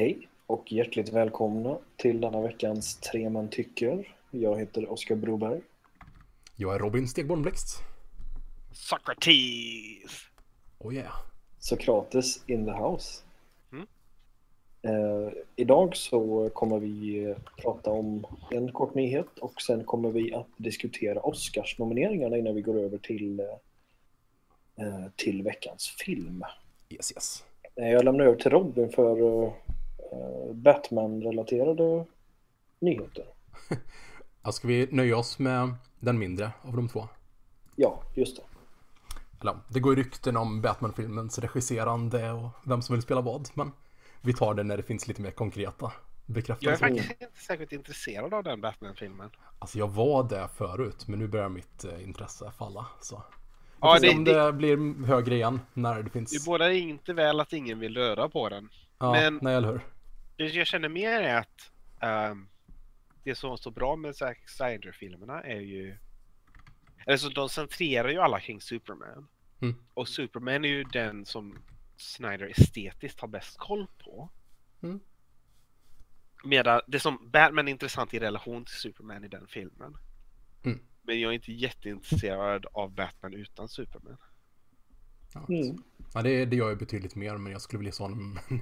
Hej och hjärtligt välkomna till denna veckans Tre man tycker. Jag heter Oskar Broberg. Jag är Robin Stegborn Blixt. Socrates! Oh yeah. Sokrates in the house. Mm. Eh, idag så kommer vi prata om en kort nyhet och sen kommer vi att diskutera Oscarsnomineringarna innan vi går över till, eh, till veckans film. Yes, yes. Eh, Jag lämnar över till Robin för eh, Batman-relaterade nyheter. Ja, ska vi nöja oss med den mindre av de två? Ja, just det. Eller, det går rykten om Batman-filmens regisserande och vem som vill spela vad, men vi tar det när det finns lite mer konkreta Jag är bekräftelser. faktiskt inte särskilt intresserad av den Batman-filmen. Alltså jag var det förut, men nu börjar mitt eh, intresse falla. Så. Vi Ja, det- om det- det blir högre igen när det Det finns... båda inte väl att ingen vill röra på den. Ja, men- nej eller hur? Det jag känner mer är att ehm, det som var så bra med Zack Snyder-filmerna är ju... Alltså de centrerar ju alla kring Superman. Mm. Och Superman är ju den som Snyder estetiskt har bäst koll på. Mm. Medan det som Batman är intressant i relation till Superman i den filmen. Mm. Men jag är inte jätteintresserad av Batman utan Superman. Ja, Mm. ja, det, det gör jag betydligt mer, men jag skulle vilja se honom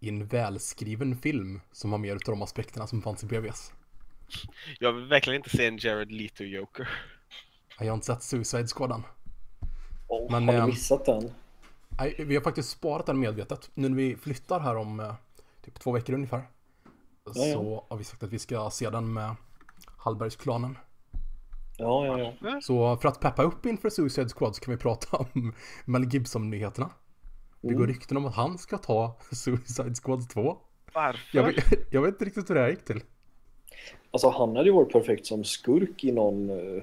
i en välskriven film som har mer av de aspekterna som fanns i BVS. Jag vill verkligen inte se en Jared Leto Joker. Jag har inte sett Suicide Squad än. Oh, Men, har du ehm, missat den? Nej, vi har faktiskt sparat den medvetet. Nu när vi flyttar här om eh, typ två veckor ungefär. ja. Så har vi sagt att vi ska se den med Hallbergsklanen. Ja, ja, ja. Så för att peppa upp inför Suicide Squad så kan vi prata om Mel Gibson-nyheterna. Det går Mm. rykten om att han ska ta Suicide Squad 2. Varför? Jag vet, jag vet inte riktigt hur det här gick till. Alltså han hade ju varit perfekt som skurk i någon eh,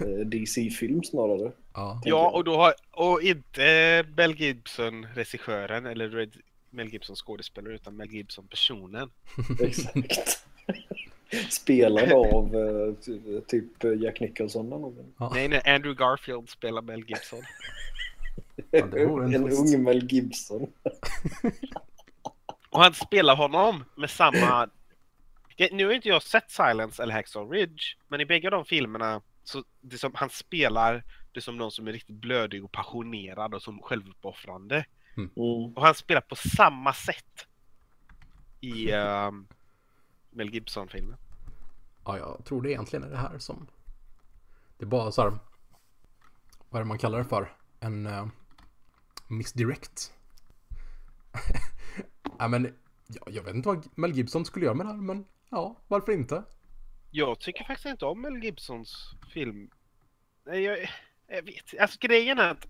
eh, DC-film snarare. Ja, Ja, och då har, och inte Mel Gibson regissören eller Red, Mel Gibson skådespelare utan Mel Gibson personen. Exakt. Spelad av eh, ty- typ Jack Nicholson eller någon. ja. Nej, nej, Andrew Garfield spelar Mel Gibson. Ja, en ung Mel Gibson. Och han spelar honom med samma... Nu har inte jag sett Silence eller Hacksaw Ridge, men i bägge de filmerna så det som han spelar det som någon som är riktigt blödig och passionerad och som självuppoffrande. Mm. Och han spelar på samma sätt i ehm, Mel Gibson-filmen. ja, jag tror det egentligen är det här som... Det är bara så här... Vad är det man kallar det för? En uh, misdirect. ja, men ja, jag vet inte vad Mel Gibson skulle göra med det här, men ja, varför inte? Jag tycker faktiskt inte om Mel Gibsons film. Nej, jag, jag vet Alltså grejen är att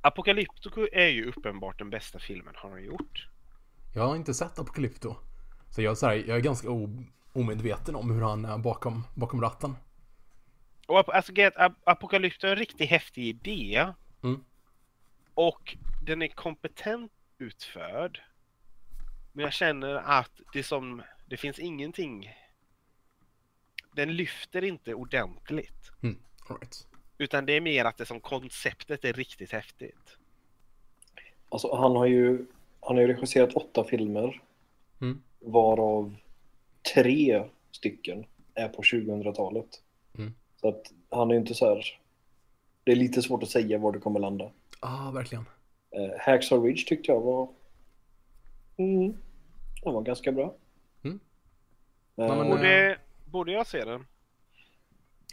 Apocalypto är ju uppenbart den bästa filmen han har gjort. Jag har inte sett Apocalypto. Så jag, är så här, jag är ganska omedveten om hur han är bakom, bakom ratten. Och alltså Apocalypto är en riktigt häftig idé. Och den är kompetent utförd. Men jag känner att det som, det finns ingenting. Den lyfter inte ordentligt. Mm, right. Utan det är mer att det som konceptet är riktigt häftigt. Alltså han har ju, han har ju regisserat åtta filmer. Mm. Varav tre stycken är på 2000-talet. Mm. Så att han är ju inte så här. Det är lite svårt att säga var det kommer landa. Ah, verkligen. Eh, Hacksaw Ridge tyckte jag var... Mm, den var ganska bra. Mm. Eh, Ja, men, eh, Borde, borde jag se den?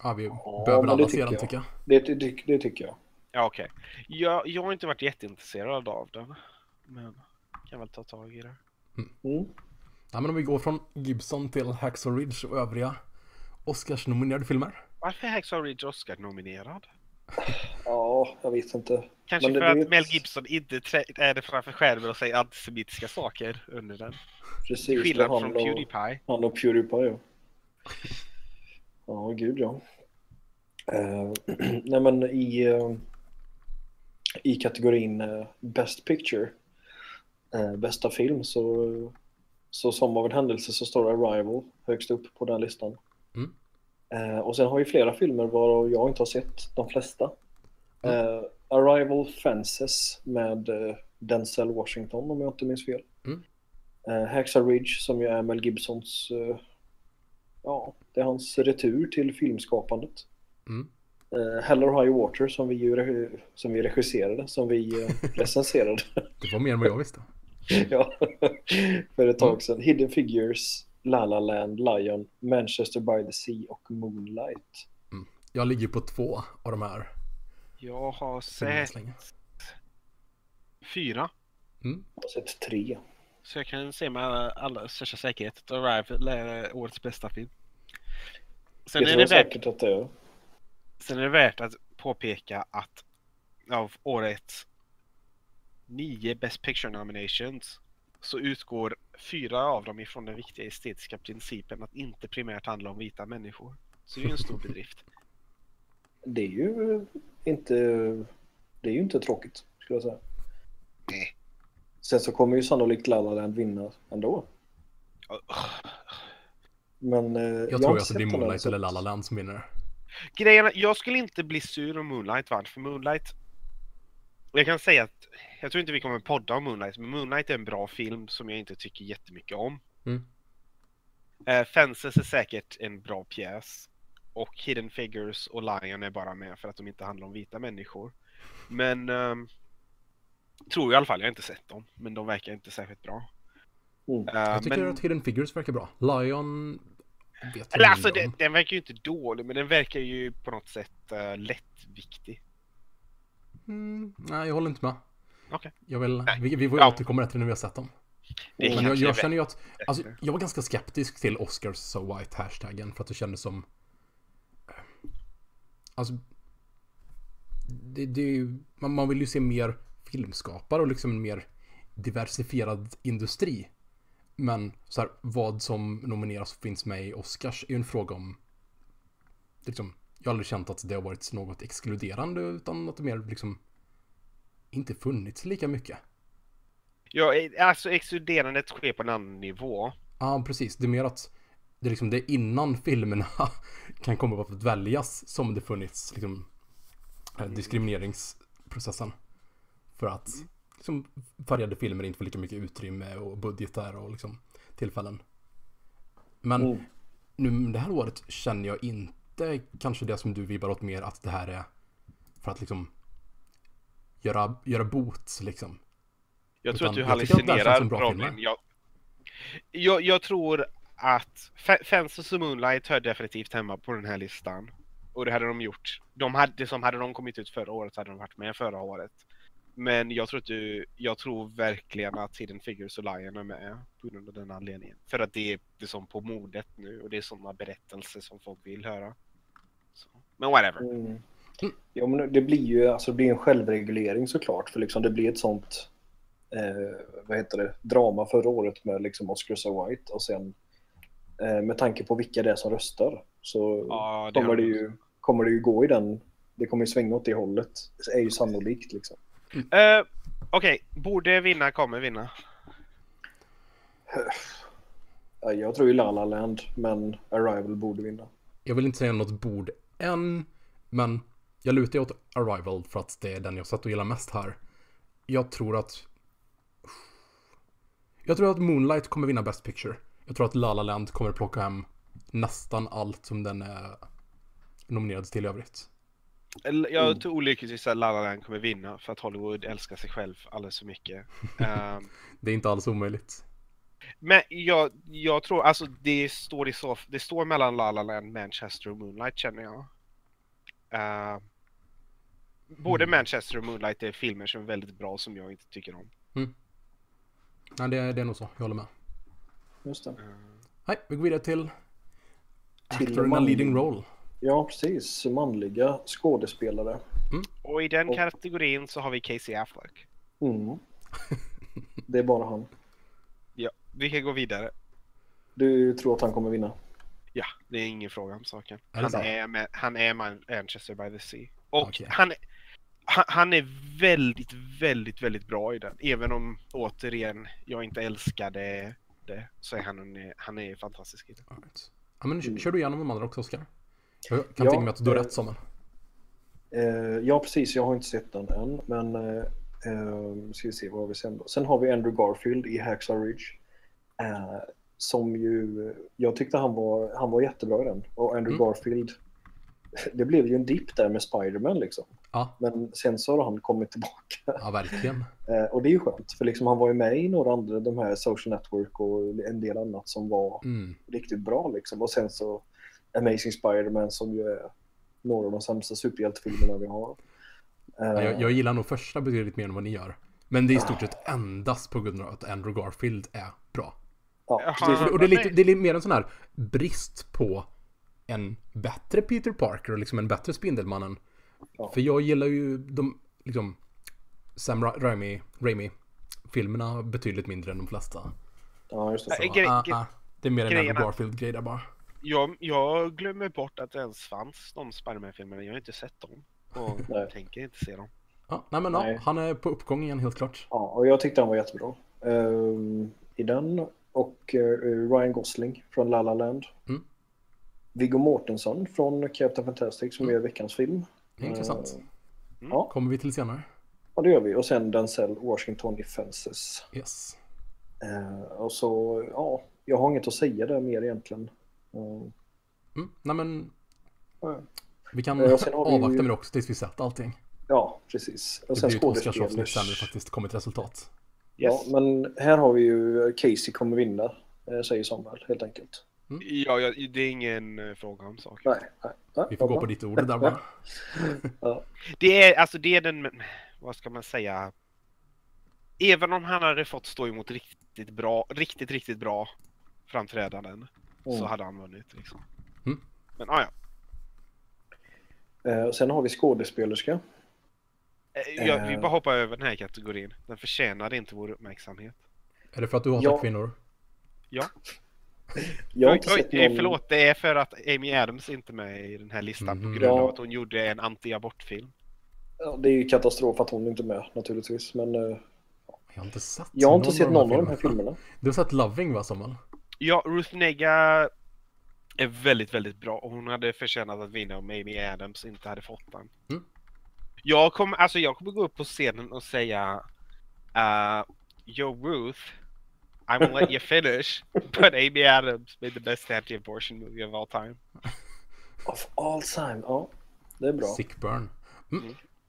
Ja, vi Ja, behöver men alla se den jag. tycker jag. det, det, det, det tycker jag. Ja, okej. Jag, jag har inte varit jätteintresserad av den. Men kan väl ta tag i det. Mm. Ja, men om vi går från Gibson till Hacksaw Ridge och övriga Oscars-nominerade filmer. Varför är Hacksaw Ridge Oscar-nominerad? Ja, jag vet inte. Kanske Men för att vet- Mel Gibson inte är det framför skärmen och säger antisemitiska saker under den. Precis. skillnad från och- Pewdiepie. Han och Pewdiepie, ja. Ja, gud ja. Eh, nej men i, eh, i kategorin eh, Best Picture, bästa film, så, så som av en händelse så står Arrival högst upp på den listan. Mm. Eh, och sen har vi flera filmer varav jag inte har sett de flesta. Eh, Arrival Fences med eh, Denzel Washington om jag inte minns fel. Mm. Eh, Hacksaw Ridge som ju är Mel Gibsons, eh, ja, det är hans retur till filmskapandet. Mm. Eh, Hell or High Water som vi, ju, som vi regisserade, som vi recenserade. Det var mer än vad jag visste. ja, för ett tag Mm. sedan. Hidden Figures, La La Land, Lion, Manchester by the Sea och Moonlight. Jag ligger på två av de här Jag har sett fyra. Mm. Jag har sett tre. Så jag kan se med allra största säkerhet att Arrival är årets bästa film. Sen Jag är, det värt, säkert att det är. sen är det värt att påpeka att av årets nio Best Picture nominations så utgår fyra av dem ifrån den viktiga estetiska principen att inte primärt handla om vita människor. Så det är ju en stor bedrift. Det är ju inte, det är ju inte tråkigt, skulle jag säga. Nej. Sen så kommer ju sannolikt La La Land vinna ändå. Men eh, Jag, har tror att det än, Moonlight eller La La Land som vinner. Grejen är, jag skulle inte bli sur om Moonlight vann, för Moonlight... Jag kan säga att, jag tror inte vi kommer podda om Moonlight, men Moonlight är en bra film som jag inte tycker jättemycket om. Mm. Eh, Fences är säkert en bra pjäs. Och Hidden Figures och Lion är bara med för att de inte handlar om vita människor. Men... ehm, tror jag i alla fall, jag har inte sett dem. Men de verkar inte särskilt bra. Mm. Eh, Jag tycker men, att Hidden Figures verkar bra. Lion vet eller alltså, om. den verkar ju inte dålig, men den verkar ju på något sätt uh, lättviktig. Mm, nej, jag håller inte med. Okej. Jag vill, Nej. vi, vi får Ja. återkomma till när vi har sett dem. Men jag, jag känner ju att, alltså, jag var ganska skeptisk till Oscars so white hashtaggen för att det kändes som Alltså det, det, är ju- man, man vill ju se mer filmskapare och liksom en mer diversifierad industri. Men så här, vad som nomineras och finns med i Oscars är ju en fråga om liksom, jag har aldrig känt att det har varit något exkluderande utan att det mer liksom inte funnits lika mycket. Ja, eh, alltså exkluderandet sker på en annan nivå. Ja, precis. Det är mer att det är liksom det innan filmerna kan komma upp att väljas som det funnits liksom eh, diskrimineringsprocessen. För att liksom färgade filmer inte får lika mycket utrymme och budgetar och liksom tillfällen. Men Mm. nu det här året känner jag inte kanske det som du vibbar åt mer att det här är för att liksom göra, göra bot liksom. Jag tror Utan att du hallucinerar Robin. Jag, jag, jag tror att Fe- Fences och Moonlight hör definitivt hemma på den här listan. Och det hade de gjort. De hade, som hade de kommit ut förra året hade de varit med förra året. Men jag tror, att du, jag tror verkligen att Hidden Figures och Lion är med på grund av den anledningen. För att det är det som på modet nu och det är sådana berättelser som folk vill höra. Så. Men whatever. Mm. Ja, men det blir ju alltså, det blir en självreglering såklart. För liksom, det blir ett sånt eh, vad heter det, drama förra året med liksom Oscar So White. Och sen eh, med tanke på vilka det är som röstar så Ja, det kommer, det de. ju, kommer det ju gå i den. Det kommer ju svänga åt det hållet. Det är ju sannolikt liksom. Eh, Okej, borde vinna kommer vinna. Ja, Jag tror ju La La Land, men Arrival borde vinna. Jag vill inte säga något bord än, men jag lutar åt Arrival för att det är den jag sett och gillar mest här. Jag tror att... Jag tror att Moonlight kommer vinna Best Picture. Jag tror att La La Land kommer plocka hem nästan allt som den är nominerad till i övrigt. Jag Mm. tror olyckligtvis att La La Land kommer vinna för att Hollywood älskar sig själv alldeles för mycket. Ehm, Det är inte alls omöjligt. men jag, jag tror, alltså det står, i så, det står mellan La La Land, Manchester och Moonlight känner jag. Ehm, både Mm. Manchester och Moonlight är filmer som är väldigt bra som jag inte tycker om. Nej, det, är- det är nog så. Jag håller med. Just det. Ehm, Nej, vi går vidare till... Till Actor in a leading role. Ja, precis. Manliga skådespelare. och i den Och- kategorin så har vi Casey Affleck. Mm. Det är bara han. Ja, vi kan gå vidare. Du tror att han kommer vinna? Ja, det är ingen fråga om saken. Är Han är, med, han är Man- Manchester by the Sea. Och Okej. han, han, han är väldigt, väldigt, väldigt bra i den. Även om återigen jag inte älskade det så är han, en, han är fantastisk i den. Right. Ja, men Mm. kör du igenom de andra också, Oskar? Jag kan Ja, tänka mig att du har eh, rätt, Samuel. Eh, ja, precis. Jag har inte sett den än. Men eh, Uh, ska vi se, vad har vi sen då? Sen har vi Andrew Garfield i Hacksaw Ridge. Eh, som ju, jag tyckte han var, han var jättebra i den. Och Andrew Mm. Garfield, det blev ju en dipp där med Spider-Man liksom. Ja, Men sen så har han kommit tillbaka. ja verkligen. Eh, och det är ju skönt, för liksom han var ju med i några andra, de här Social Network och en del annat som var Mm. riktigt bra liksom. Och sen så Amazing Spider-Man som ju är några av de sämsta superhjältefilmerna vi har. Ja, Jag, jag gillar nog första betydligt mer än vad ni gör. Men det är i stort sett endast på grund av att Andrew Garfield är bra. Ja, precis. Och det är, lite, det är mer en sån här brist på en bättre Peter Parker och liksom en bättre Spindelmannen. Ja. För jag gillar ju de, liksom, Sam Ra- Raimi, Raimi filmerna betydligt mindre än de flesta. ja, just det. Så. gre- Ah, ah, det är mer en Andrew Garfield-grej där bara. Jag, jag glömmer bort att det ens fanns de Spiderman-filmerna. Jag har inte sett dem. Och Nej. tänker inte se dem. Ja, nej men ja, Nej. han är på uppgång igen helt klart. Ja, och jag tyckte han var jättebra. Ehm, I den och eh, Ryan Gosling från La La Land. Mm. Viggo Mortensen från Captain Fantastic som Mm. gör veckans film. Det är intressant. Eh, Mm. Ja, Kommer vi till senare. och det gör vi. Och sen Denzel Washington i Fences. Yes. Eh, och så, ja, jag har inget att säga där mer egentligen. Eh, Mm, nej men ja. vi kan Eh, har vi ju- avvakta med det också tills vi sett allting. ja, precis. Och Det sen blir ju ett Oscarsavsnitt sen det skådespelers... faktiskt kommer ett resultat. Ja, Yes. men här har vi ju Casey kommer vinna, eh, säger Samuel helt enkelt. Ja, ja, det är ingen eh, fråga om saker. Nej, nej. nej Vi får gå på ditt ord där bara. Ja, Det är, alltså det är den, vad ska man säga? Även om han hade fått stå emot riktigt bra, riktigt, riktigt bra framträdanden så Mm. hade han vunnit liksom. Mm. Men ah, ja, Eh, sen har vi skådespelerska. Eh, jag, vi Eh. bara hoppar över den här kategorin. Den förtjänade inte vår uppmärksamhet. Är det för att du hatar Ja. kvinnor? Jag har inte oj, sett eh, någon... förlåt, det är för att Amy Adams inte är med i den här listan på Mhm. grund av Ja. att hon gjorde en anti-abortfilm. Ja, det är ju katastrof att hon inte är med naturligtvis. Men Jag har inte sett jag har inte sett någon av de här filmerna. filmerna. Du har sett Loving va Samuel? Ja, Ruth Negga är väldigt, väldigt bra och hon hade förtjänat att vinna om Amy Adams inte hade fått den. Mm. Jag kommer, alltså jag kommer gå upp på scenen och säga uh, Yo Ruth, I'm gonna let you finish, but Amy Adams made the best anti-abortion movie of all time. Of all time, ja. Det är bra. Sick Burn.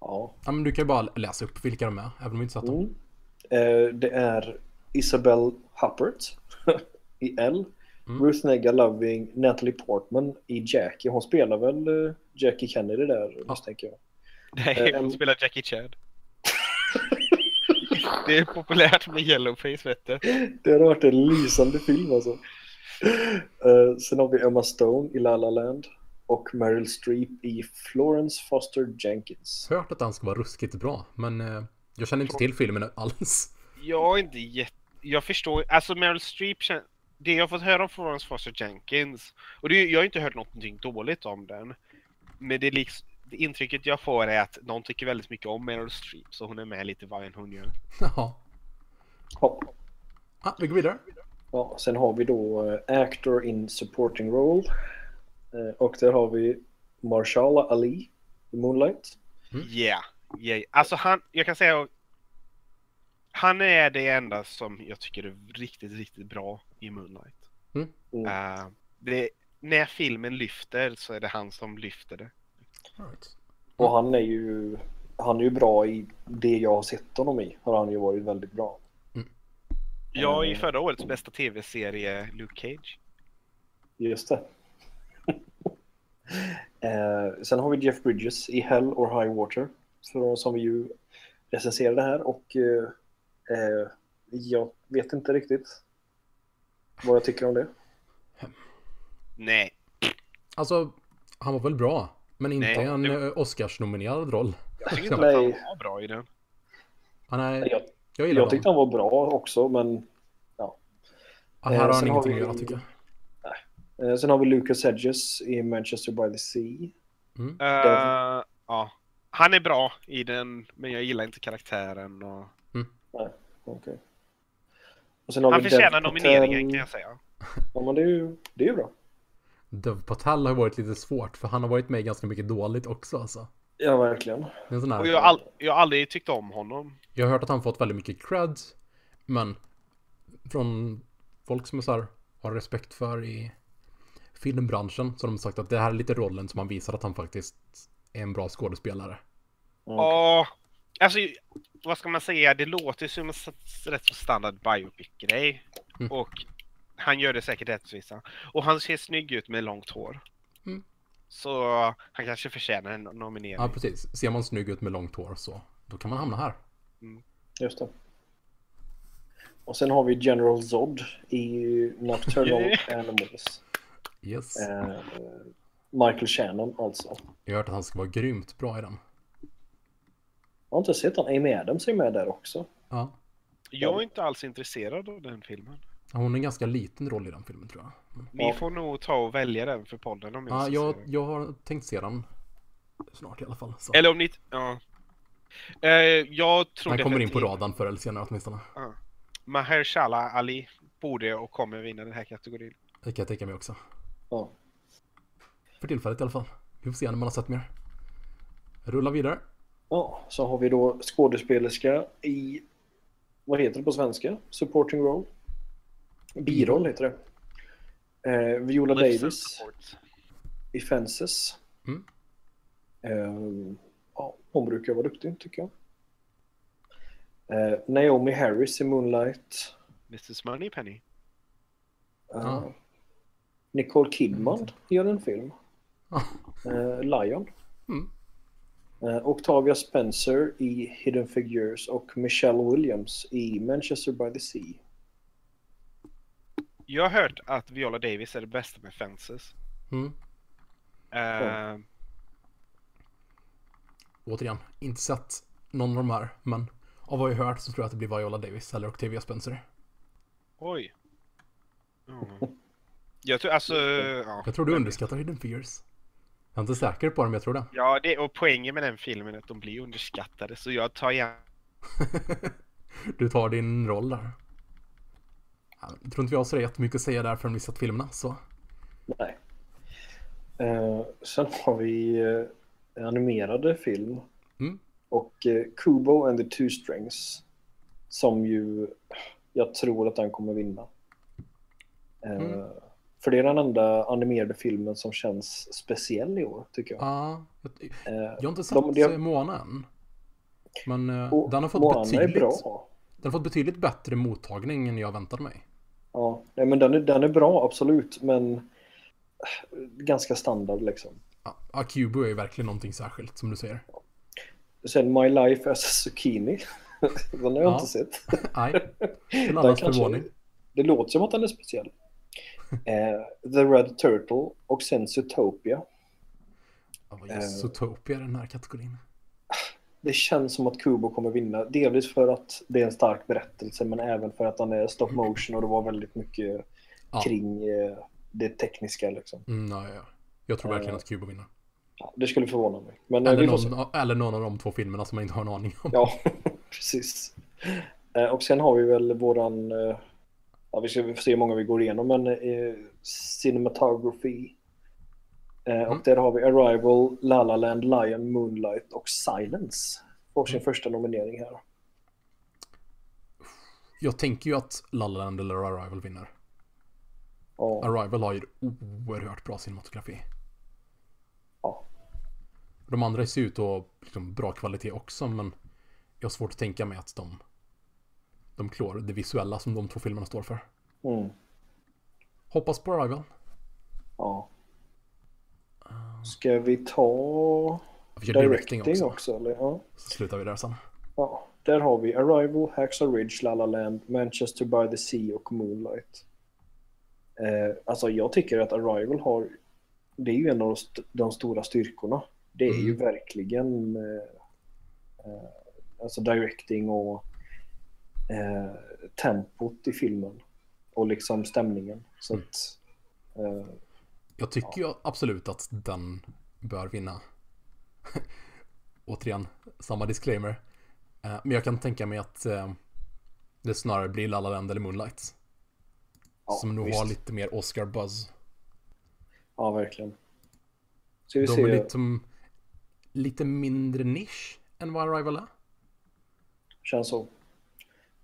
Ja. Ja men du kan ju bara läsa upp vilka de är, även om vi inte sett dem. Mm. Eh, det är Isabel Huppert i L. Mm. Ruth Negga Loving, Natalie Portman i Jackie. Hon spelar väl eh, Jackie Kennedy där misstänker jag. Nej, Eh, hon spelar Jackie Chan. det är populärt med yellowface vet du. Det har varit en lysande film alltså. Eh, sen har vi Emma Stone i La La Land och Meryl Streep i Florence Foster Jenkins. Hört att den ska vara ruskigt bra, men eh, jag känner inte till filmen alls. Jag är inte jätte... Jag förstår, alltså Meryl Streep kän... Det jag har fått höra om Florence Foster Jenkins, och det, jag har inte hört någonting dåligt om den. Men det, är liksom, det intrycket jag får är att någon tycker väldigt mycket om Meryl Streep, så hon är med lite vad än hon gör. Jaha. Ja. Ah, vi går vidare. Ja, sen har vi då eh, Actor in Supporting Role. Eh, och där har vi Marshala Ali i Moonlight. Mm. Yeah, yeah. Alltså han, jag kan säga han är det enda som jag tycker är riktigt, riktigt bra i Moonlight. Mm. Mm. Eh, det, när filmen lyfter så är det han som lyfter det. Right. Och han är ju han är ju bra i det jag har sett honom i. Har han ju varit väldigt bra. Ja, i Mm. förra årets bästa tv-serie Luke Cage. Just det. eh, sen har vi Jeff Bridges i Hell or High Water. För, som vi ju recenserade här och eh, eh, jag vet inte riktigt vad jag tycker om det. Nej, Alltså, han var väl bra, men inte Nej, en det- eh, Oscars-nominerad roll. jag tycker inte Nej. att han var bra i den. Han är, Jag, jag jag tyckte han var bra också men Ja, här har Eh, han har ingenting vi- att göra tycker jag. eh, sen har vi Lucas Hedges i Manchester by the Sea. Mm. Eh, ja. Han är bra i den, men jag gillar inte karaktären. Och... Okej. Och sen har Han vi förtjänar Dev nomineringen Patel. kan jag säga. Ja men det är ju, det är ju bra. Dev Patel har varit lite svårt, för han har varit med ganska mycket dåligt också alltså. Ja, verkligen. Det är en sån här, Och jag har, all, jag har aldrig tyckt om honom. Jag har hört att han fått väldigt mycket cred. Men från folk som är så här, har respekt för i filmbranschen så har de sagt att det här är lite rollen som han visar att han faktiskt är en bra skådespelare. Mm. Ja, alltså vad ska man säga? Det låter som en rätt så standard biopic-grej. Mm. Och han gör det säkert rättvisa. Och han ser snygg ut med långt hår. Mm. Så han kanske förtjänar en nominering. Ja, precis. Ser man snygg ut med långt hår så då kan man hamna här. Just det. Och sen har vi General Zod i Nocturnal Animals. Yes. Eh, Michael Shannon alltså. Jag har hört att han ska vara grymt bra i den. Jag har inte sett han. Amy Adams är med där också. Ja. Jag är inte alls intresserad av den filmen. Hon är en ganska liten roll i den filmen tror jag. Ni Ja. får nog ta och välja den för podden om jag Ja, jag, den. jag har tänkt se den snart i alla fall. Så. Eller om ni... Ja. Eh, jag tror Han kommer in på radarn förr eller senare åtminstone. Mahershala Ali borde och kommer vinna den här kategorin. Det kan jag tänka mig också. Ja. För tillfället i alla fall. Vi får se när man har sett mer. Rulla vidare. ja, så har vi då skådespelerska i, vad heter det på svenska? Supporting role? Biroll heter det. Eh, Viola Lips Davis i Fences. Mm. Eh, ja, hon brukar vara duktig tycker jag. Eh, Naomi Harris i Moonlight. Mrs Moneypenny. Eh, Ja. Nicole Kidman gör en film. Eh, Lion. Mm. Eh, Octavia Spencer i Hidden Figures och Michelle Williams i Manchester by the Sea. Jag har hört att Viola Davis är det bästa med Fences. Mm. Eh, Återigen, inte sett någon av de här. Men av vad jag hört så tror jag att det blir Viola Davis eller Octavia Spencer. Oj. Ja. Jag tror alltså... Ja, Jag tror du underskattar Hidden Figures. Jag är inte säker på det, men jag tror det. ja det, och poängen med den filmen är att de blir underskattade. Så jag tar gärna... du tar din roll där. Ja, Jag tror inte vi har så jättemycket att säga där förrän vi sett filmerna, så. Nej. Eh, sen har vi eh, animerade film. Mm. Och eh, Kubo and the Two Strings. Som ju jag tror att den kommer vinna. Eh, Mm. För det är den enda animerade filmen som känns speciell i år tycker jag. Ja, jag, Eh, har inte sett de- de- Moana än. Men eh, den har fått Moana är betydligt, bra. den har fått betydligt bättre mottagning än jag väntade mig. Ja, nej, men den är, den är bra absolut men ganska standard liksom. Ja, Akubo är ju verkligen någonting särskilt, som du säger. Sen My Life as a Zucchini. den har jag Ja. inte sett. Nej, till allas förvåning. Det låter som att den är speciell. Eh, The Red Turtle och sen Zootopia. Ja, vad just Zootopia i den här kategorin. Det känns som att Kubo kommer vinna. Delvis för att det är en stark berättelse men även för att den är stop motion och det var väldigt mycket Ja. kring eh, det tekniska liksom. Mm, ja, ja. Jag tror verkligen Eh. att Kubo vinner. Ja, det skulle förvåna mig. Men eh, Eller någon, eller någon av de två filmerna som jag inte har en aning om. Ja, precis. Och sen har vi väl våran, ja vi ska se hur många vi går igenom, men eh, cinematography. Eh, Mm. Och där har vi Arrival, La La Land, Lion, Moonlight och Silence. Får sin Mm. första nominering här. Jag tänker ju att La La Land eller Arrival vinner. Ja, Arrival har ju oerhört bra cinematografi. ja. De andra ser ut att ha liksom bra kvalitet också, men jag har svårt att tänka mig att de, de klår det visuella som de två filmerna står för. Mm, Hoppas på Arrival. ja. Ska vi ta Vi directing, directing också. också? eller? Ja. Så slutar vi där sen. Ja, där har vi Arrival, Hacksaw Ridge, La La Land, Manchester by the Sea och Moonlight. Eh, alltså jag tycker att Arrival har, det är ju en av de, st- de stora styrkorna. Det är ju Mm. verkligen eh, eh, alltså directing och eh, tempot i filmen och liksom stämningen. Så Mm. att, eh, Jag tycker ju absolut att den bör vinna. Återigen, samma disclaimer. Eh, Men jag kan tänka mig att eh, det snarare blir La La Land eller Moonlight. ja, som nog har lite mer Oscar-buzz. Ja, verkligen. Ska vi De se. är liksom lite mindre nisch än vad Arrival är. Känns så.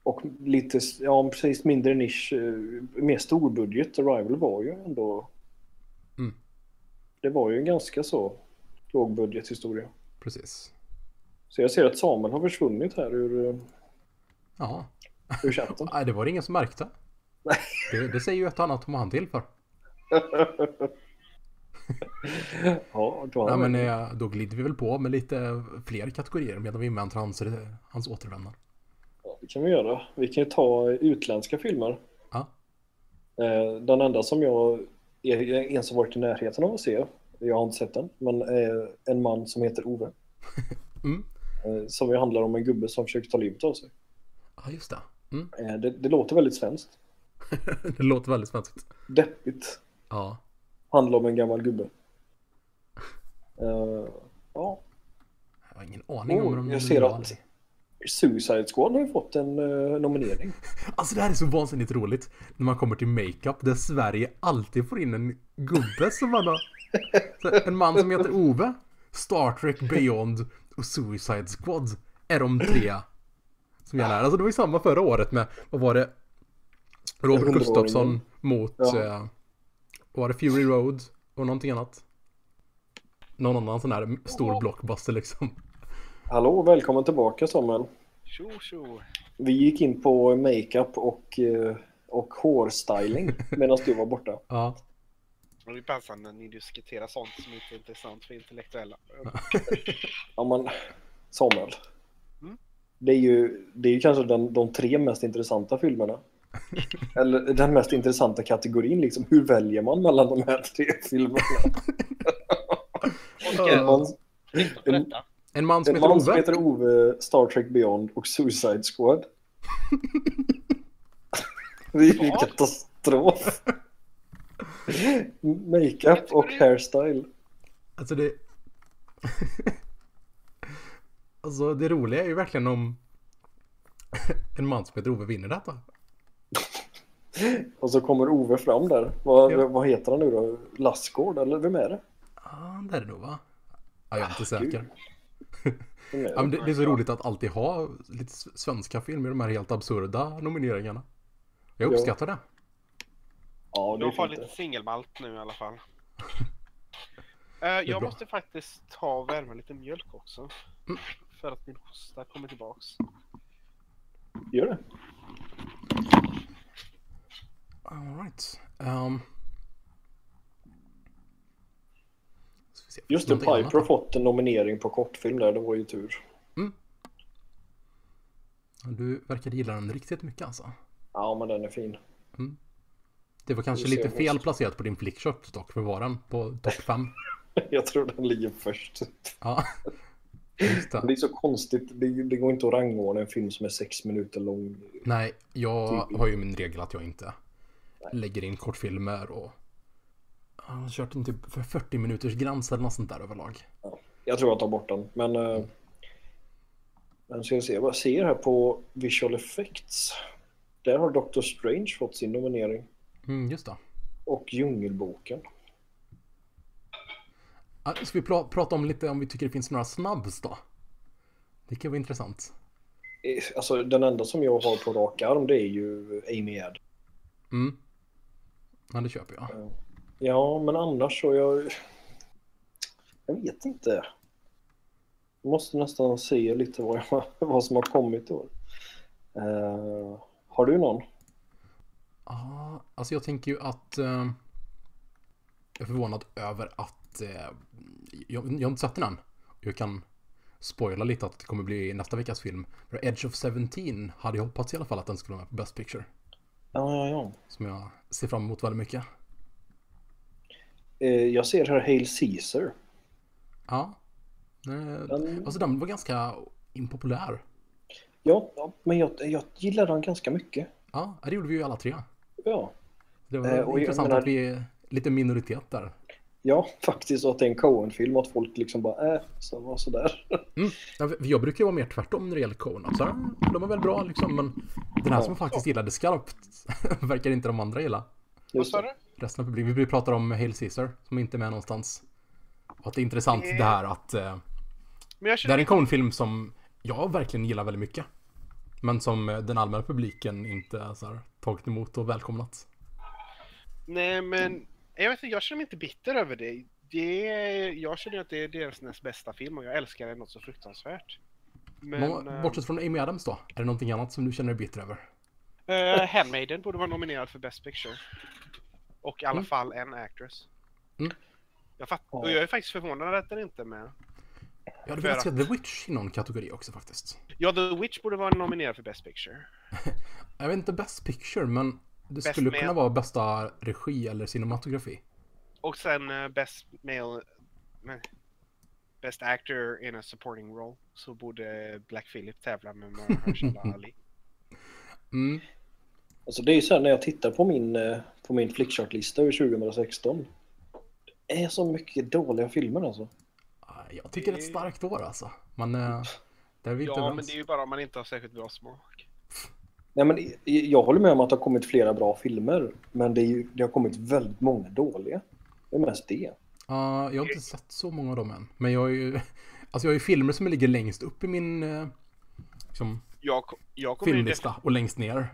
Och lite, ja precis, mindre nisch, eh, mer storbudget. Arrival var ju ändå... Det var ju en ganska så lågbudgethistoria. Precis. Så jag ser att Samuel har försvunnit här ur, eh, Jaha. ur chatten. Nej, det var det ingen som märkte. Nej. Det, det säger ju ett annat om han till för. ja, Ja, han men eh, då glider vi väl på med lite fler kategorier medan vi inväntar hans, hans återvändande. Ja, det kan vi göra. Vi kan ju ta utländska filmer. Ja. Eh, Den enda som jag är ens har varit i närheten av att se, jag har inte sett den, men är en man som heter Ove. Mm. Eh, Som ju handlar om en gubbe som försöker ta livet av sig. Ja, just det. Mm. Eh, Det, det låter väldigt svenskt. det låter väldigt svenskt. Deppigt. Ja. Handlar om en gammal gubbe. Eh, ja, Jag har ingen aning om Oh, hur de jag ser att- Suicide Squad har ju fått en eh, nominering. Alltså det här är så vansinnigt roligt. När man kommer till makeup där Sverige alltid får in en gubbe som man har... En man som heter Ove, Star Trek Beyond och Suicide Squad är de tre som gäller. Alltså det var ju samma förra året med, vad var det? Robert. Gustafsson mot, Ja. eh, var det, Fury Road och någonting annat. Någon annan sån här stor blockbuster liksom. Hallå, välkommen tillbaka Samuel. Tjo tjo! Vi gick in på makeup och, eh, och hårstyling medan du var borta. Ja. Det är passande när ni diskuterar sånt som inte är intressant för intellektuella. Ja, men Samuel. Mm. Det är ju, det är ju kanske den, de tre mest intressanta filmerna. Eller den mest intressanta kategorin liksom. Hur väljer man mellan de här tre filmerna? En man, en, man som en heter man som Ove. heter Ove, Star Trek Beyond och Suicide Squad. Det är ju Ja. katastrof. Makeup och hairstyle. Alltså det... alltså det roliga är ju verkligen om en man som heter Ove vinner detta. Och så kommer Ove fram där. Vad, Ja. vad heter han nu då? Lassgård eller vem är det? Ja, det är det nog va? Ja, jag är inte gud. säker. Det? Ja, men det, det är så roligt att alltid ha lite svenska filmer i de här helt absurda nomineringarna. Jag Ja. uppskattar det. Ja, det Jag fint lite singelmalt nu i alla fall. Eh, jag bra. måste faktiskt ta och värma lite mjölk också. Mm. För att min hosta kommer tillbaks. Gör det. Alright. Um, ska vi se, Just det, Piper har fått en nominering på kortfilm där. Det var ju tur. Du verkar gilla den riktigt mycket alltså. Ja, men den är fin. Det var kanske lite fel host. placerat på din flickshop dock. För var den på topp 5? Jag tror den ligger först. Ja. Det. Det är så konstigt. Det, det går inte att rangordna en film som är sex minuter lång. Nej, jag Typ. har ju min regel att jag inte lägger in kortfilmer och jag har kört en typ för 40 minuters gräns eller något sånt där överlag. Jag tror jag tar bort den. Men... eh, Men ska vi se. Jag ser här på Visual Effects. Där har Doctor Strange fått sin nominering. Mm, just det. Och Djungelboken. Ska vi pra- prata om lite om vi tycker det finns några snabbs då? Det kan vara intressant. Eh, Alltså den enda som jag har på rak arm det är ju Amy Ad. Mm. Ja, det köper jag. Ja, men annars så jag... Jag vet inte. Jag måste nästan se lite vad, jag, vad som har kommit i år. Eh, har du någon? Ja, alltså jag tänker ju att eh, jag är förvånad över att eh, jag, jag har inte sett den än. Jag kan spoila lite att det kommer bli nästa veckas film. För Edge of 17 hade jag hoppats i alla fall att den skulle vara med på Best Picture. Ja, ja, ja. Som jag ser fram emot väldigt mycket. Eh, jag ser här Hail Caesar. Ja. Den, Alltså den var ganska impopulär. ja, ja, men jag, jag gillar den ganska mycket. Ja, det gjorde vi ju alla tre. Ja, Det var Eh, och jag intressant menar- att vi är lite minoritet där. ja faktiskt att det är en Coen-film att folk liksom bara äh, så var sådär. Mm. Ja, jag brukar ju vara mer tvärtom när det gäller Coen. Att så här, de är väl bra liksom, men den här som faktiskt gillade skarpt verkar inte de andra gilla. Vad sa du? Resten av publiken. Vi pratar om Hail Caesar som inte är med någonstans. Och att det är intrant Det- det här att eh, Men jag Det känner här är en Coen-film som jag verkligen gillar väldigt mycket. Men som eh, den allmänna publiken inte så här, tagit emot och välkomnat. Nej men, jag vet inte, jag känner mig inte bitter över det. det jag känner att det är deras näst bästa film och jag älskar den något så fruktansvärt. Men... Eh, bortsett från Amy Adams då? Är det någonting annat som du känner dig bitter över? Eh, Handmaiden borde vara nominerad för Best Picture. Och i alla Mm. fall en actress. Mm. Jag, fatt, och jag är faktiskt förvånad att den inte är med. Jag hade För velat se The Witch i någon kategori också faktiskt. Ja, The Witch borde vara nominerad för Best Picture. Jag vet inte Best Picture, men det Best skulle Man. kunna vara bästa regi eller cinematografi. Och sen eh, Best Male... Nej. Best Actor in a Supporting Role. Så borde Black Phillip tävla med Mahershala Ali. Mm. Alltså det är ju så här när jag tittar på min, eh, på min flickchartlista över 2016. Det är så mycket dåliga filmer alltså. Ah, Jag tycker det är ett starkt år alltså. Men eh, där är vi inte Ja, men det är ju bara om man inte har särskilt bra smak. Nej, men jag håller med om att det har kommit flera bra filmer. Men det, är ju, det har kommit väldigt många dåliga. Det är mest det. Ja, jag har inte sett så många av dem än. Men jag har ju... Alltså jag har ju filmer som ligger längst upp i min eh, liksom, Jag, jag, kommer filmlista och längst ner.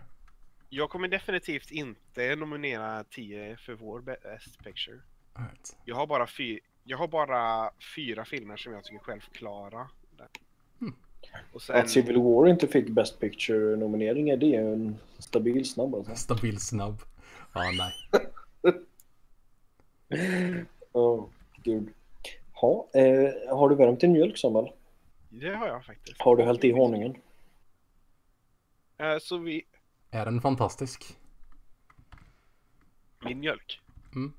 jag kommer definitivt inte nominera 10 för vår Best Picture. Alright. Jag har bara, fy, jag har bara fyra filmer som jag tycker självklara. där. Mm. Och sen, Att Civil War inte fick Best Picture-nominering är det en stabil snabb alltså. Stabil snabb. Ja, nej. Åh, gud. Ha, eh, har du värmt din mjölk Samuel? det har jag faktiskt. Har du hällt i honungen? Eh, Så vi, Är den fantastisk? min mjölk. Mm.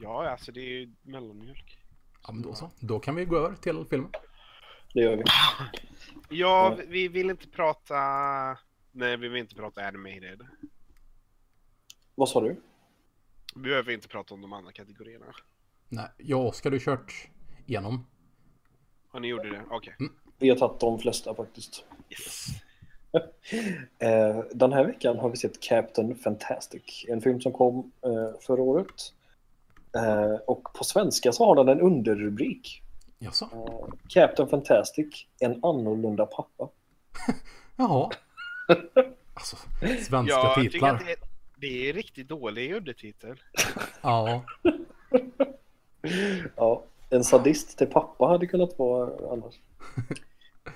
Ja, alltså det är ju mellanmjölk. Ja, men då så. Då kan vi gå över till filmen. Det gör vi. Ja, Ja. vi- vi vill inte prata... Nej, vi vill inte prata animated. Vad sa du? Vi behöver inte prata om de andra kategorierna. Nej, jag och Oskar har kört igenom. Har ni gjorde det? Okej. Vi har tagit de flesta faktiskt. Yes. Eh, den här veckan har vi sett Captain Fantastic. En film som kom eh, förra året. Eh, och på svenska så har den en underrubrik. Jaså? Captain Fantastic, en annorlunda pappa. Jaha. Alltså, svenska Jag tycker titlar. det är, det är riktigt dålig undertitel. Ja, Ja, en sadist till pappa hade kunnat vara annars.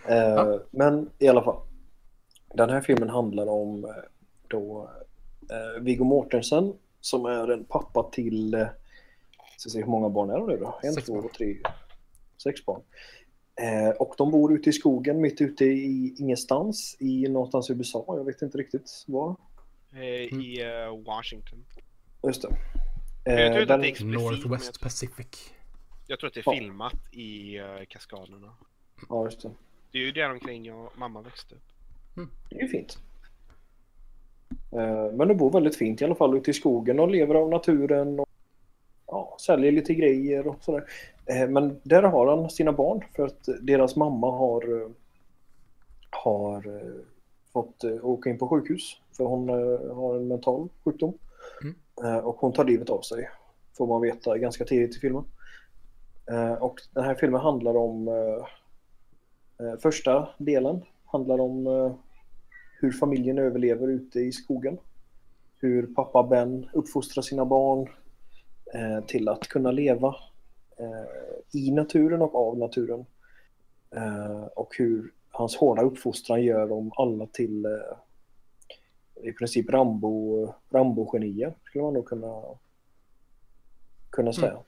Eh, men i alla fall. Den här filmen handlar om eh, då eh, Viggo Mortensen som är en pappa till, eh, ska se hur många barn är det då? En, Sex två, barn. tre, sex barn. Eh, och de bor ute i skogen mitt ute i ingenstans i någonstans i USA. Jag vet inte riktigt var. Eh, I eh, Washington. Just det. Jag tror Eh, inte att den, det är explicit, men Northwest jag, Pacific. jag tror att det är Ja. filmat i uh, Kaskaderna. ja, just det. Det är ju där omkring jag och mamma växte upp. Det är ju fint. Eh, Men de bor väldigt fint i alla fall ute i skogen och lever av naturen och ja, säljer lite grejer och sådär. Eh, Men där har han sina barn för att deras mamma har, eh, har fått åka in på sjukhus för hon har en mental sjukdom. Mm. Och hon tar livet av sig får man veta ganska tidigt i filmen. Och den här filmen handlar om första delen handlar om hur familjen överlever ute i skogen. Hur pappa Ben uppfostrar sina barn eh, till att kunna leva eh, i naturen och av naturen. Eh, och hur hans hårda uppfostran gör dem alla till eh, i princip Rambo, Rambo-genier skulle man nog kunna, kunna säga.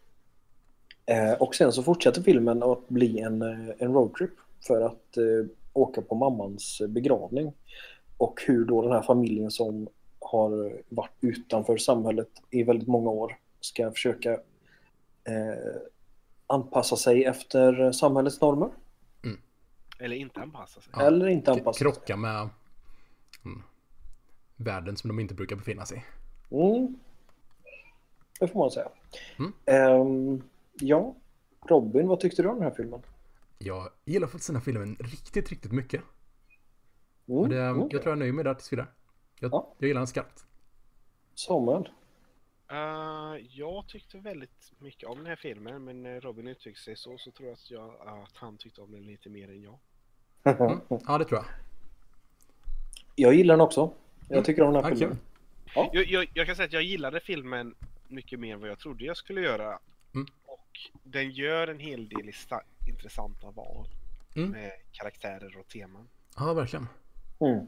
Eh, och sen så fortsätter filmen att bli en, eh, en roadtrip för att åka på mammans begravning. Och hur då den här familjen som har varit utanför samhället i väldigt många år ska försöka eh, anpassa sig efter samhällets normer. Eller inte anpassa sig. Ja. Eller inte anpassa sig. Krocka med mm, världen som de inte brukar befinna sig i. Mm. Det får man säga. Mm. Ehm, ja, Robin, vad tyckte du om den här filmen? Jag gillar faktiskt den här filmen riktigt, riktigt mycket. Mm. Och det, mm. Jag tror jag nöjer mig där tills vidare. Jag, Ja. jag gillar den skarpt. Samuel? Uh, jag tyckte väldigt mycket om den här filmen, men när Robin uttryckte sig så, så tror jag att, jag att han tyckte om den lite mer än jag. Mm. Ja, det tror jag. Jag gillar den också. Jag Mm. tycker om den här Ja, filmen. kul. Jag, jag, jag kan säga att jag gillade filmen mycket mer än vad jag trodde jag skulle göra. Mm. Och den gör en hel del intressanta val Mm. med karaktärer och teman. Ja, verkligen. Mm.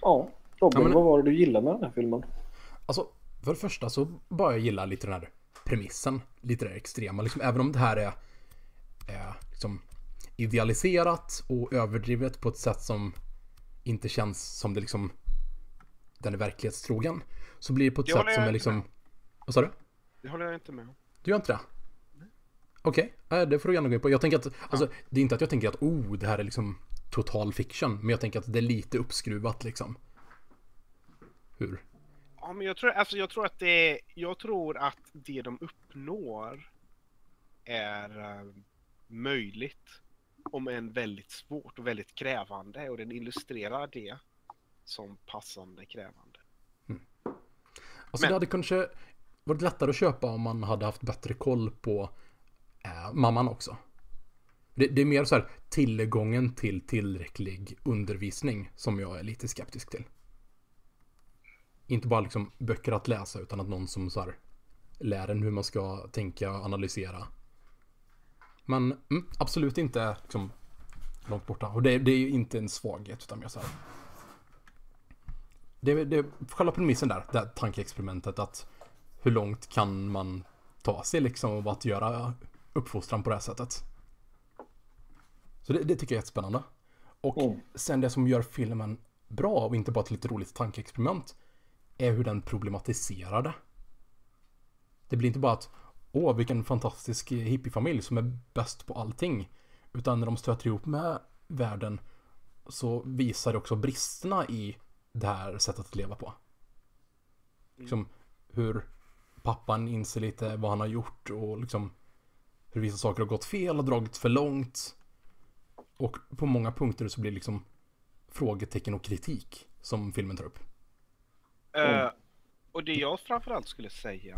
Ja, Robin, Ja, men- vad var det du gillade med den här filmen? Alltså, för det första så bara jag gilla lite den här premissen. Lite det extrema. Liksom, även om det här är, är liksom idealiserat och överdrivet på ett sätt som inte känns som det liksom den är verklighetstrogen. Så blir det på ett Det sätt som är liksom... Vad sa du? Det håller jag inte med om. Du gör inte det? Okej, okay. det får du gärna gå in på. Jag tänker att, alltså, det är inte att jag tänker att oh, det här är liksom total fiction. Men jag tänker att det är lite uppskruvat liksom. Hur? Ja, men jag tror, alltså, jag tror att det jag tror att det de uppnår är eh, möjligt. Om än väldigt svårt och väldigt krävande och den illustrerar det som passande krävande. Alltså Men- det hade kanske varit lättare att köpa om man hade haft bättre koll på eh, mamman också. Det, det är mer så här tillgången till tillräcklig undervisning som jag är lite skeptisk till. Inte bara liksom böcker att läsa utan att någon som så här lär en hur man ska tänka och analysera. Men mm, absolut inte liksom långt borta. Och det, det är ju inte en svaghet utan mer så här. Det, det, själva premissen där, det här tankeexperimentet att hur långt kan man ta sig liksom av att göra uppfostran på det här sättet. Så det, det tycker jag är jättespännande. Och Mm. sen det som gör filmen bra och inte bara ett lite roligt tankeexperiment är hur den problematiserar det. Det blir inte bara att åh vilken fantastisk hippiefamilj som är bäst på allting. Utan när de stöter ihop med världen så visar det också bristerna i det här sättet att leva på. Liksom hur pappan inser lite vad han har gjort och liksom hur vissa saker har gått fel och dragit för långt. Och på många punkter så blir det liksom frågetecken och kritik som filmen tar upp. Eh, och det jag framförallt skulle säga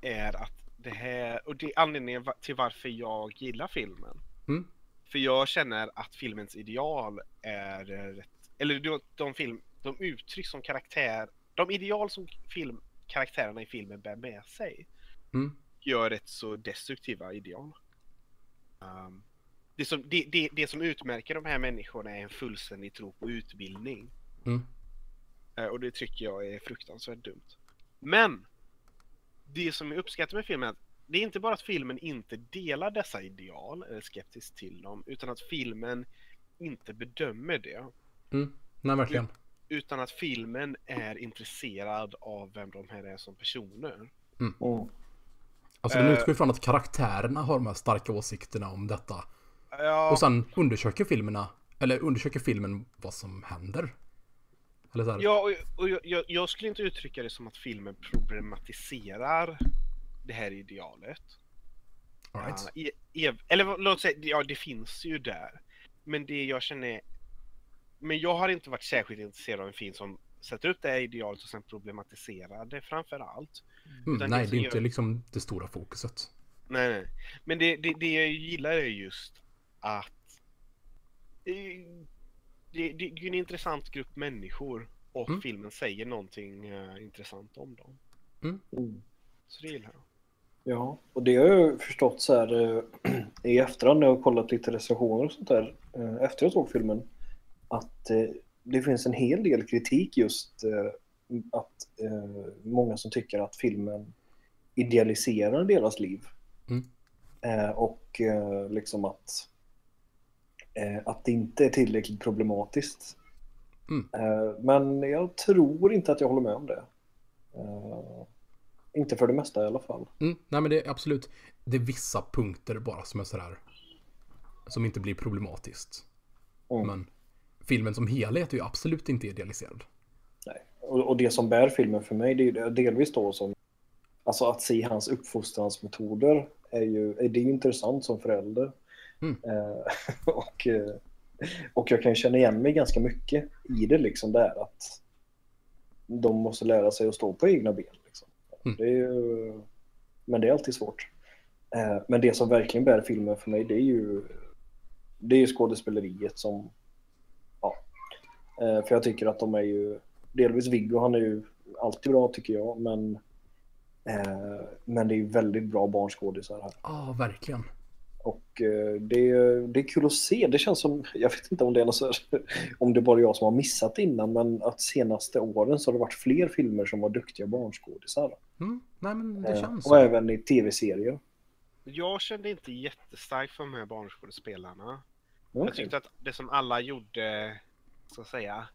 är att det här, och det är anledningen till varför jag gillar filmen. Mm. För jag känner att filmens ideal är rätt, eller de, de, film, de uttryck som karaktär, de ideal som film, karaktärerna i filmen bär med sig Mm. gör rätt så destruktiva ideal. Um, det, som, det, det, det som utmärker de här människorna är en fullständig tro på utbildning. Mm. Eh, Och det tycker jag är fruktansvärt dumt. Men! Det som jag uppskattar med filmen är att det är inte bara att filmen inte delar dessa ideal, eller skeptisk till dem, utan att filmen inte bedömer det. Mm. Nej, verkligen. Utan att filmen är intresserad av vem de här är som personer. Mm. Alltså den Eh. utgår ifrån att karaktärerna har de här starka åsikterna om detta. Ja, Och sen undersöker filmerna, eller undersöker filmen vad som händer. Eller så här. ja och, och jag, jag, jag skulle inte uttrycka det som att filmen problematiserar det här idealet. All right. Ja, e- eller låt säga, ja det finns ju där. Men det jag känner... Men jag har inte varit särskilt intresserad av en film som sätter upp det här idealet och sen problematiserar det framför allt. Mm, nej, det är inte gör- liksom det stora fokuset. Nej, nej. Men det, det, det jag gillar är just att... eh, Det, det är ju en intressant grupp människor och Mm. filmen säger någonting eh, intressant om dem. Mm. Så det gillar jag. Ja, och det har jag förstått så här eh, i efterhand när jag har kollat lite recensioner och sånt där eh, efter jag såg filmen. Att det finns en hel del kritik just att många som tycker att filmen idealiserar deras liv. Mm. Och liksom att, att det inte är tillräckligt problematiskt. Mm. Eh, men jag tror inte att jag håller med om det. Eh, inte för det mesta i alla fall. Mm, nej men det är absolut, det är vissa punkter bara som är sådär, som inte blir problematiskt. Mm. Men filmen som helhet är ju absolut inte idealiserad. Nej. Och, och det som bär filmen för mig det är ju delvis då som Alltså att se hans uppfostransmetoder är ju, är det är ju intressant som förälder. Mm. Eh, och, eh, och jag kan känna igen mig ganska mycket i det liksom där att de måste lära sig att stå på egna ben. Liksom. Mm. Det är ju, men det är alltid svårt. Eh, men det som verkligen bär filmen för mig det är ju, det är ju skådespeleriet som... Ja. För jag tycker att de är ju... Delvis Viggo, han är ju alltid bra tycker jag, men... Men det är ju väldigt bra barnskådisar här. Ja, verkligen. Och eh, det, är- det är kul att se. Det känns som, jag vet inte om det är något så här, om det är bara jag som har missat innan, men att senaste åren så har det varit fler filmer som var duktiga barnskådisar. Mm. Nej, men det Eh, känns och så. även i tv-serier. Jag kände inte jättestarkt för de här barnskådespelarna. Okej. Jag tyckte att det som alla gjorde, så att säga,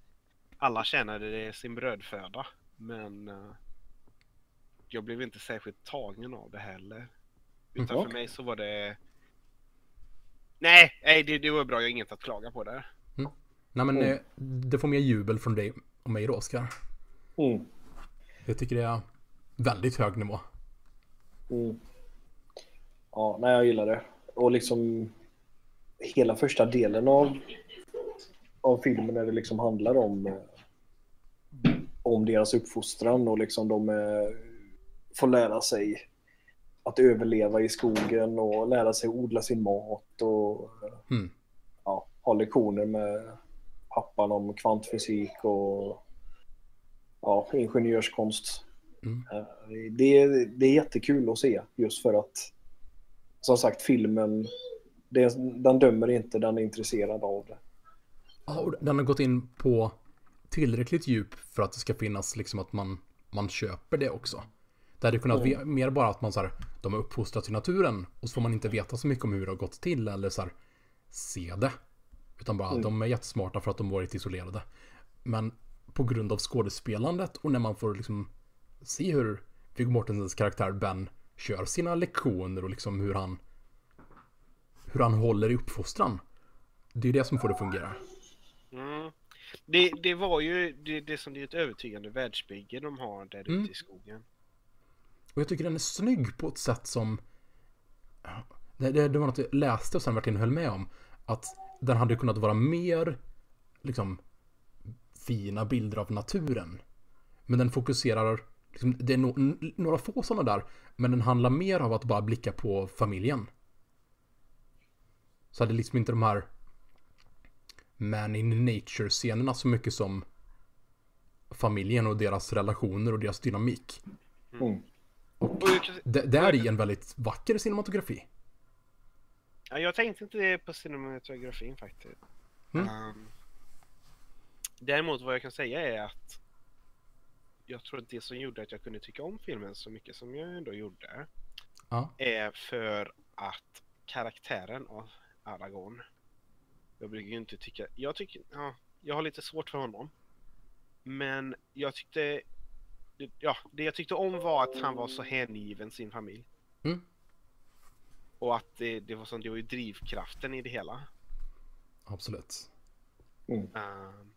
alla tjänade det sin brödföda. Men eh, jag blev inte särskilt tagen av det heller. Utan Mhm. för mig så var det... Nej, nej det, det var bra. Jag har inget att klaga på där. Nej, men Mm. eh, det får mer jubel från dig och mig då, Oskar. Mm. Jag tycker det är väldigt hög nivå. Mm. Ja, nej, jag gillar det. Och liksom hela första delen av, av filmen när det liksom handlar om, eh, om deras uppfostran och liksom de eh, får lära sig att överleva i skogen och lära sig odla sin mat och Mm. ja, ha lektioner med pappan om kvantfysik och ja, ingenjörskonst. Mm. Eh, Det, är- det är jättekul att se just för att som sagt filmen det, den dömer inte, den är intresserad av det. Ja, och den har gått in på tillräckligt djup för att det ska finnas liksom att man, man köper det också. Det hade kunnat Mm. mer bara att man så här, de har uppfostrats i naturen och så får man inte veta så mycket om hur det har gått till eller så här, se det. Utan bara Mm. de är jättesmarta för att de varit isolerade. Men på grund av skådespelandet och när man får liksom se hur Viggo Mortensens karaktär Ben kör sina lektioner och liksom hur han hur han håller i uppfostran. Det är ju det som får det att fungera. Mm. Det, det var ju det, det som det är ett övertygande världsbygge de har där ute Mm. i skogen. Och jag tycker den är snygg på ett sätt som... Det, det, det var något jag läste och sen verkligen höll med om. Att den hade kunnat vara mer liksom fina bilder av naturen. Men den fokuserar, liksom, det är no, några få sådana där, men den handlar mer av att bara blicka på familjen. Så hade liksom inte de här Man in nature-scenerna så mycket som familjen och deras relationer och deras dynamik. Mm. Och Det, det är i en väldigt vacker cinematografi. ja, jag tänkte inte på cinematografin faktiskt. Mm. Ehm, däremot vad jag kan säga är att jag tror att det som gjorde att jag kunde tycka om filmen så mycket som jag ändå gjorde Ja. är för att karaktären av Aragorn jag brukar ju inte tycka, jag tycker, ja, jag har lite svårt för honom. Men jag tyckte, ja, det jag tyckte om var att han var så hängiven sin familj. Mm. Och att det, det var som, det var ju drivkraften i det hela. Absolut. Ehm,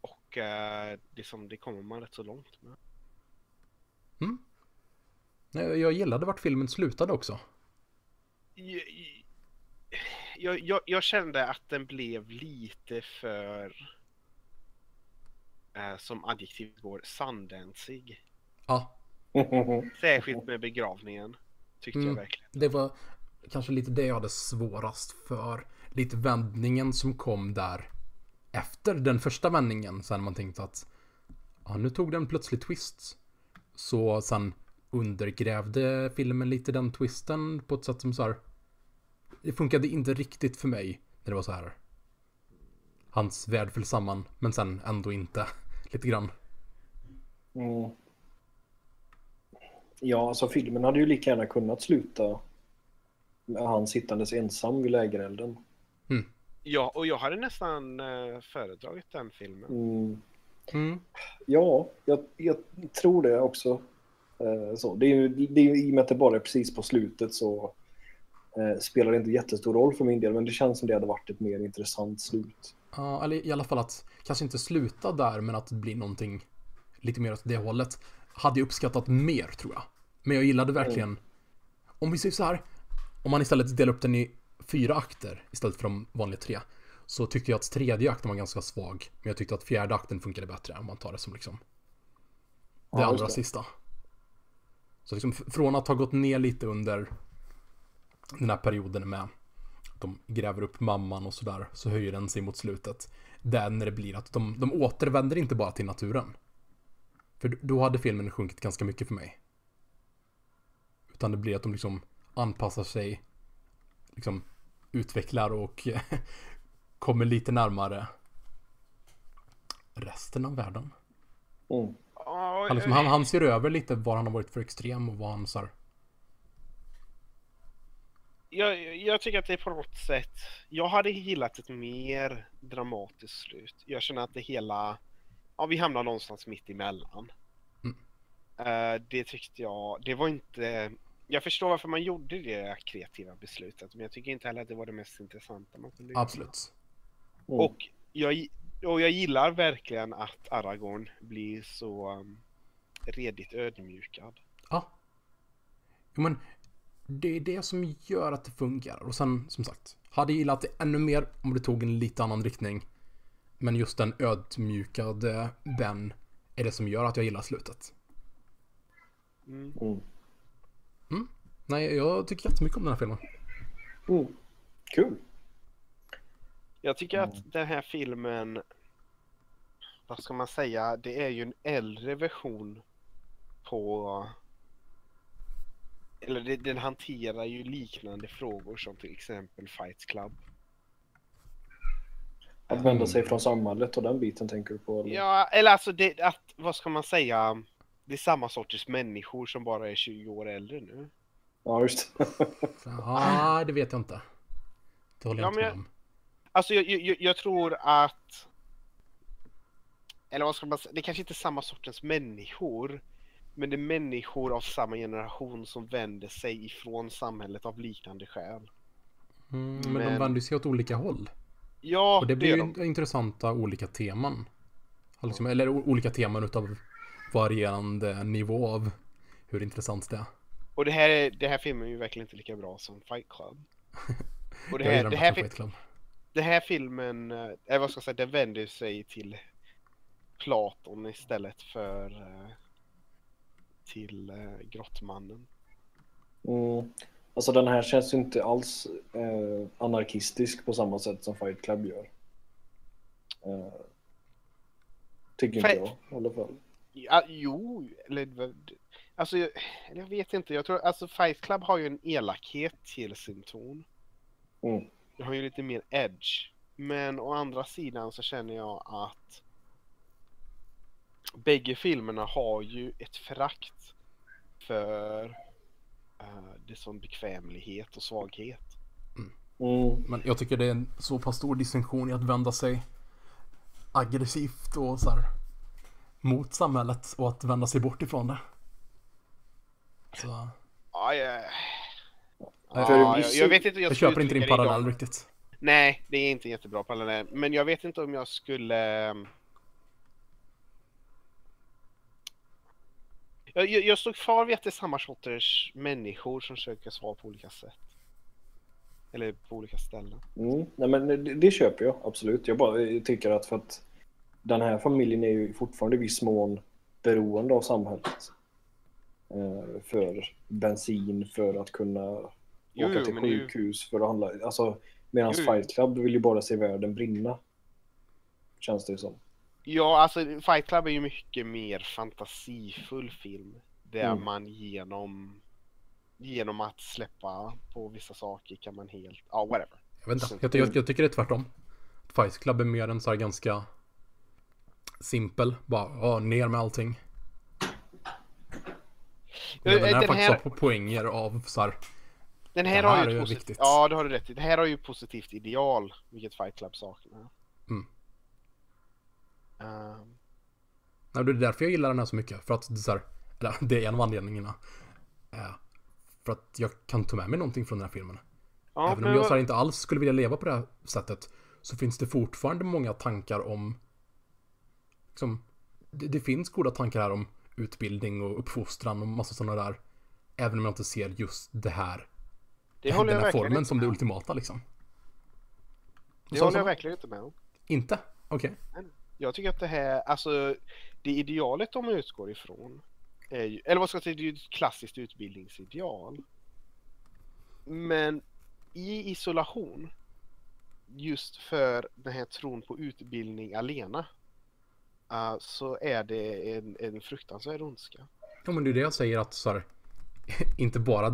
och uh, det, som, det kommer man rätt så långt med. Nej, Jag gillade vart filmen slutade också. Jag, jag, jag, jag kände att den blev lite för, som adjektiv går, sandensig. Ja, Särskilt med begravningen. Tyckte Mm. jag verkligen. det var kanske lite det jag hade svårast för. Lite vändningen som kom där efter den första vändningen. Sen man tänkte att ja, nu tog den plötsligt twist. Så sen undergrävde filmen lite den twisten på ett sätt som så här. Det funkade inte riktigt för mig när det var så här. Hans värld föll samman, men sen ändå inte. Lite grann. Mm. Ja, alltså filmen hade ju lika gärna kunnat sluta med han sittandes ensam vid lägerelden. Ja, och jag hade nästan uh, föredragit den filmen. Mm. Mm. Ja, jag, jag tror det också. Eh, så. Det är ju, det är ju, I och med att det bara är precis på slutet så eh, spelar det inte jättestor roll för min del, men det känns som det hade varit ett mer intressant slut. Ja, eller i alla fall att kanske inte sluta där, men att det blir någonting lite mer åt det hållet. Hade jag uppskattat mer, tror jag. Men jag gillade verkligen, om vi säger så här, om man istället delar upp den i fyra akter istället för de vanliga tre, så tyckte jag att tredje akten var ganska svag. Men jag tyckte att fjärde akten funkade bättre om man tar det som liksom det Ja, allra det. sista. Så liksom från att ha gått ner lite under den här perioden med de gräver upp mamman och sådär så höjer den sig mot slutet. Där när det blir att de, de återvänder inte bara till naturen. För då hade filmen sjunkit ganska mycket för mig. Utan det blir att de liksom anpassar sig, liksom utvecklar och kommer lite närmare resten av världen. Mm. Han, liksom, han, han ser över lite var han har varit för extrem och vad han så här, jag, jag tycker att det är på något sätt, jag hade gillat ett mer dramatiskt slut. Jag känner att det hela, ja vi hamnar någonstans mitt emellan. Mm. Eh, det tyckte jag, det var inte, jag förstår varför man gjorde det kreativa beslutet men jag tycker inte heller att det var det mest intressanta man kunde göra. Absolut. Mm. Och jag, och jag gillar verkligen att Aragorn blir så um, redigt ödmjukad. Ja. Men det är det som gör att det fungerar. Och sen, som sagt, hade gillat det ännu mer om det tog en lite annan riktning. Men just den ödmjukade Ben är det som gör att jag gillar slutet. Mm. Mm. Nej, jag tycker jättemycket om den här filmen. Mm. Kul. Jag tycker att den här filmen, vad ska man säga, det är ju en äldre version på eller det, den hanterar ju liknande frågor som till exempel Fight Club. Att vända sig från samhället och den biten tänker du på? Eller? Ja, eller alltså det, att, vad ska man säga, det är samma sorters människor som bara är 20 år äldre nu. ja just. Ja, det vet jag inte. Det håller jag Ja, inte med jag- om. Alltså jag, jag, jag tror att... Eller vad ska man säga? Det kanske inte är samma sortens människor. Men det är människor av samma generation som vänder sig ifrån samhället av liknande skäl. Mm, men, de men- vänder sig åt olika håll. Ja, Och det blir gör ju de. intressanta olika teman. Ja, Liksom, eller olika teman utav varierande nivå av hur intressant det är. Och det här, är, det här filmen är ju verkligen inte lika bra som Fight Club. Och det här, det här, Fight Club. det här filmen, eh, eller vad ska jag säga, den vänder sig till Platon istället för eh, till eh, Grottmannen. Mm. Alltså den här känns ju inte alls eh, anarkistisk på samma sätt som Fight Club gör. Eh, tycker inte Fight- jag i alla fall. Ja, jo, eller alltså jag, jag vet inte. Jag tror alltså Fight Club har ju en elakhet till sin ton. Mm. Det har ju lite mer edge. Men å andra sidan så känner jag att bägge filmerna har ju ett förakt för uh, det som bekvämlighet och svaghet. Mm. Men jag tycker det är en så pass stor distinktion i att vända sig aggressivt och så här mot samhället och att vända sig bort ifrån det. Så Ja, jag, ja, jag, jag vet inte jag jag köper inte din parallell riktigt. Nej, det är inte en jättebra parallell. Men jag vet inte om jag skulle... Jag, jag, stod kvar vid att det är samma sorters människor som söker svar på olika sätt. Eller på olika ställen. Mm. Nej, men det, det köper jag absolut. Jag bara jag tycker att för att den här familjen är ju fortfarande i viss mån beroende av samhället. Eh, för bensin, för att kunna Jo, åka till är ju- sjukhus, för att handla. Alltså, medan jo. Fight Club vill ju bara se världen brinna. Känns det ju som. Ja, alltså Fight Club är ju mycket mer fantasifull film. Där Mm. man genom, genom att släppa på vissa saker kan man helt, ja whatever. Jag vet inte. Jag, jag, jag tycker det är tvärtom. Fight Club är mer en så här ganska simpel. Bara, ja, ner med allting. Men den här den faktiskt här- har po- poänger av så här. Den här, Det här har är ju ett positivt, viktigt. ja det har du rätt i. Det här har ju positivt ideal, vilket Fight Club saknar. Nej, det är därför jag gillar den här så mycket. För att det är så här, eller det är en av anledningarna. Eh, för att jag kan ta med mig någonting från den här filmen. ja, Även om jag så här inte alls skulle vilja leva på det här sättet. Så finns det fortfarande många tankar om... Liksom, det, det finns goda tankar här om utbildning och uppfostran och massa sådana där. Även om jag inte ser just det här. det den här formen som det ultimata liksom. Det Så- håller jag verkligen inte med om. Inte? Okej. Jag tycker att det här, alltså det idealet de utgår ifrån är ju, eller vad ska jag säga, det är ju ett klassiskt utbildningsideal. Men i isolation, just för den här tron på utbildning alena, uh, så är det en, en fruktansvärd ondska. Ja men det är det jag säger att så här, inte bara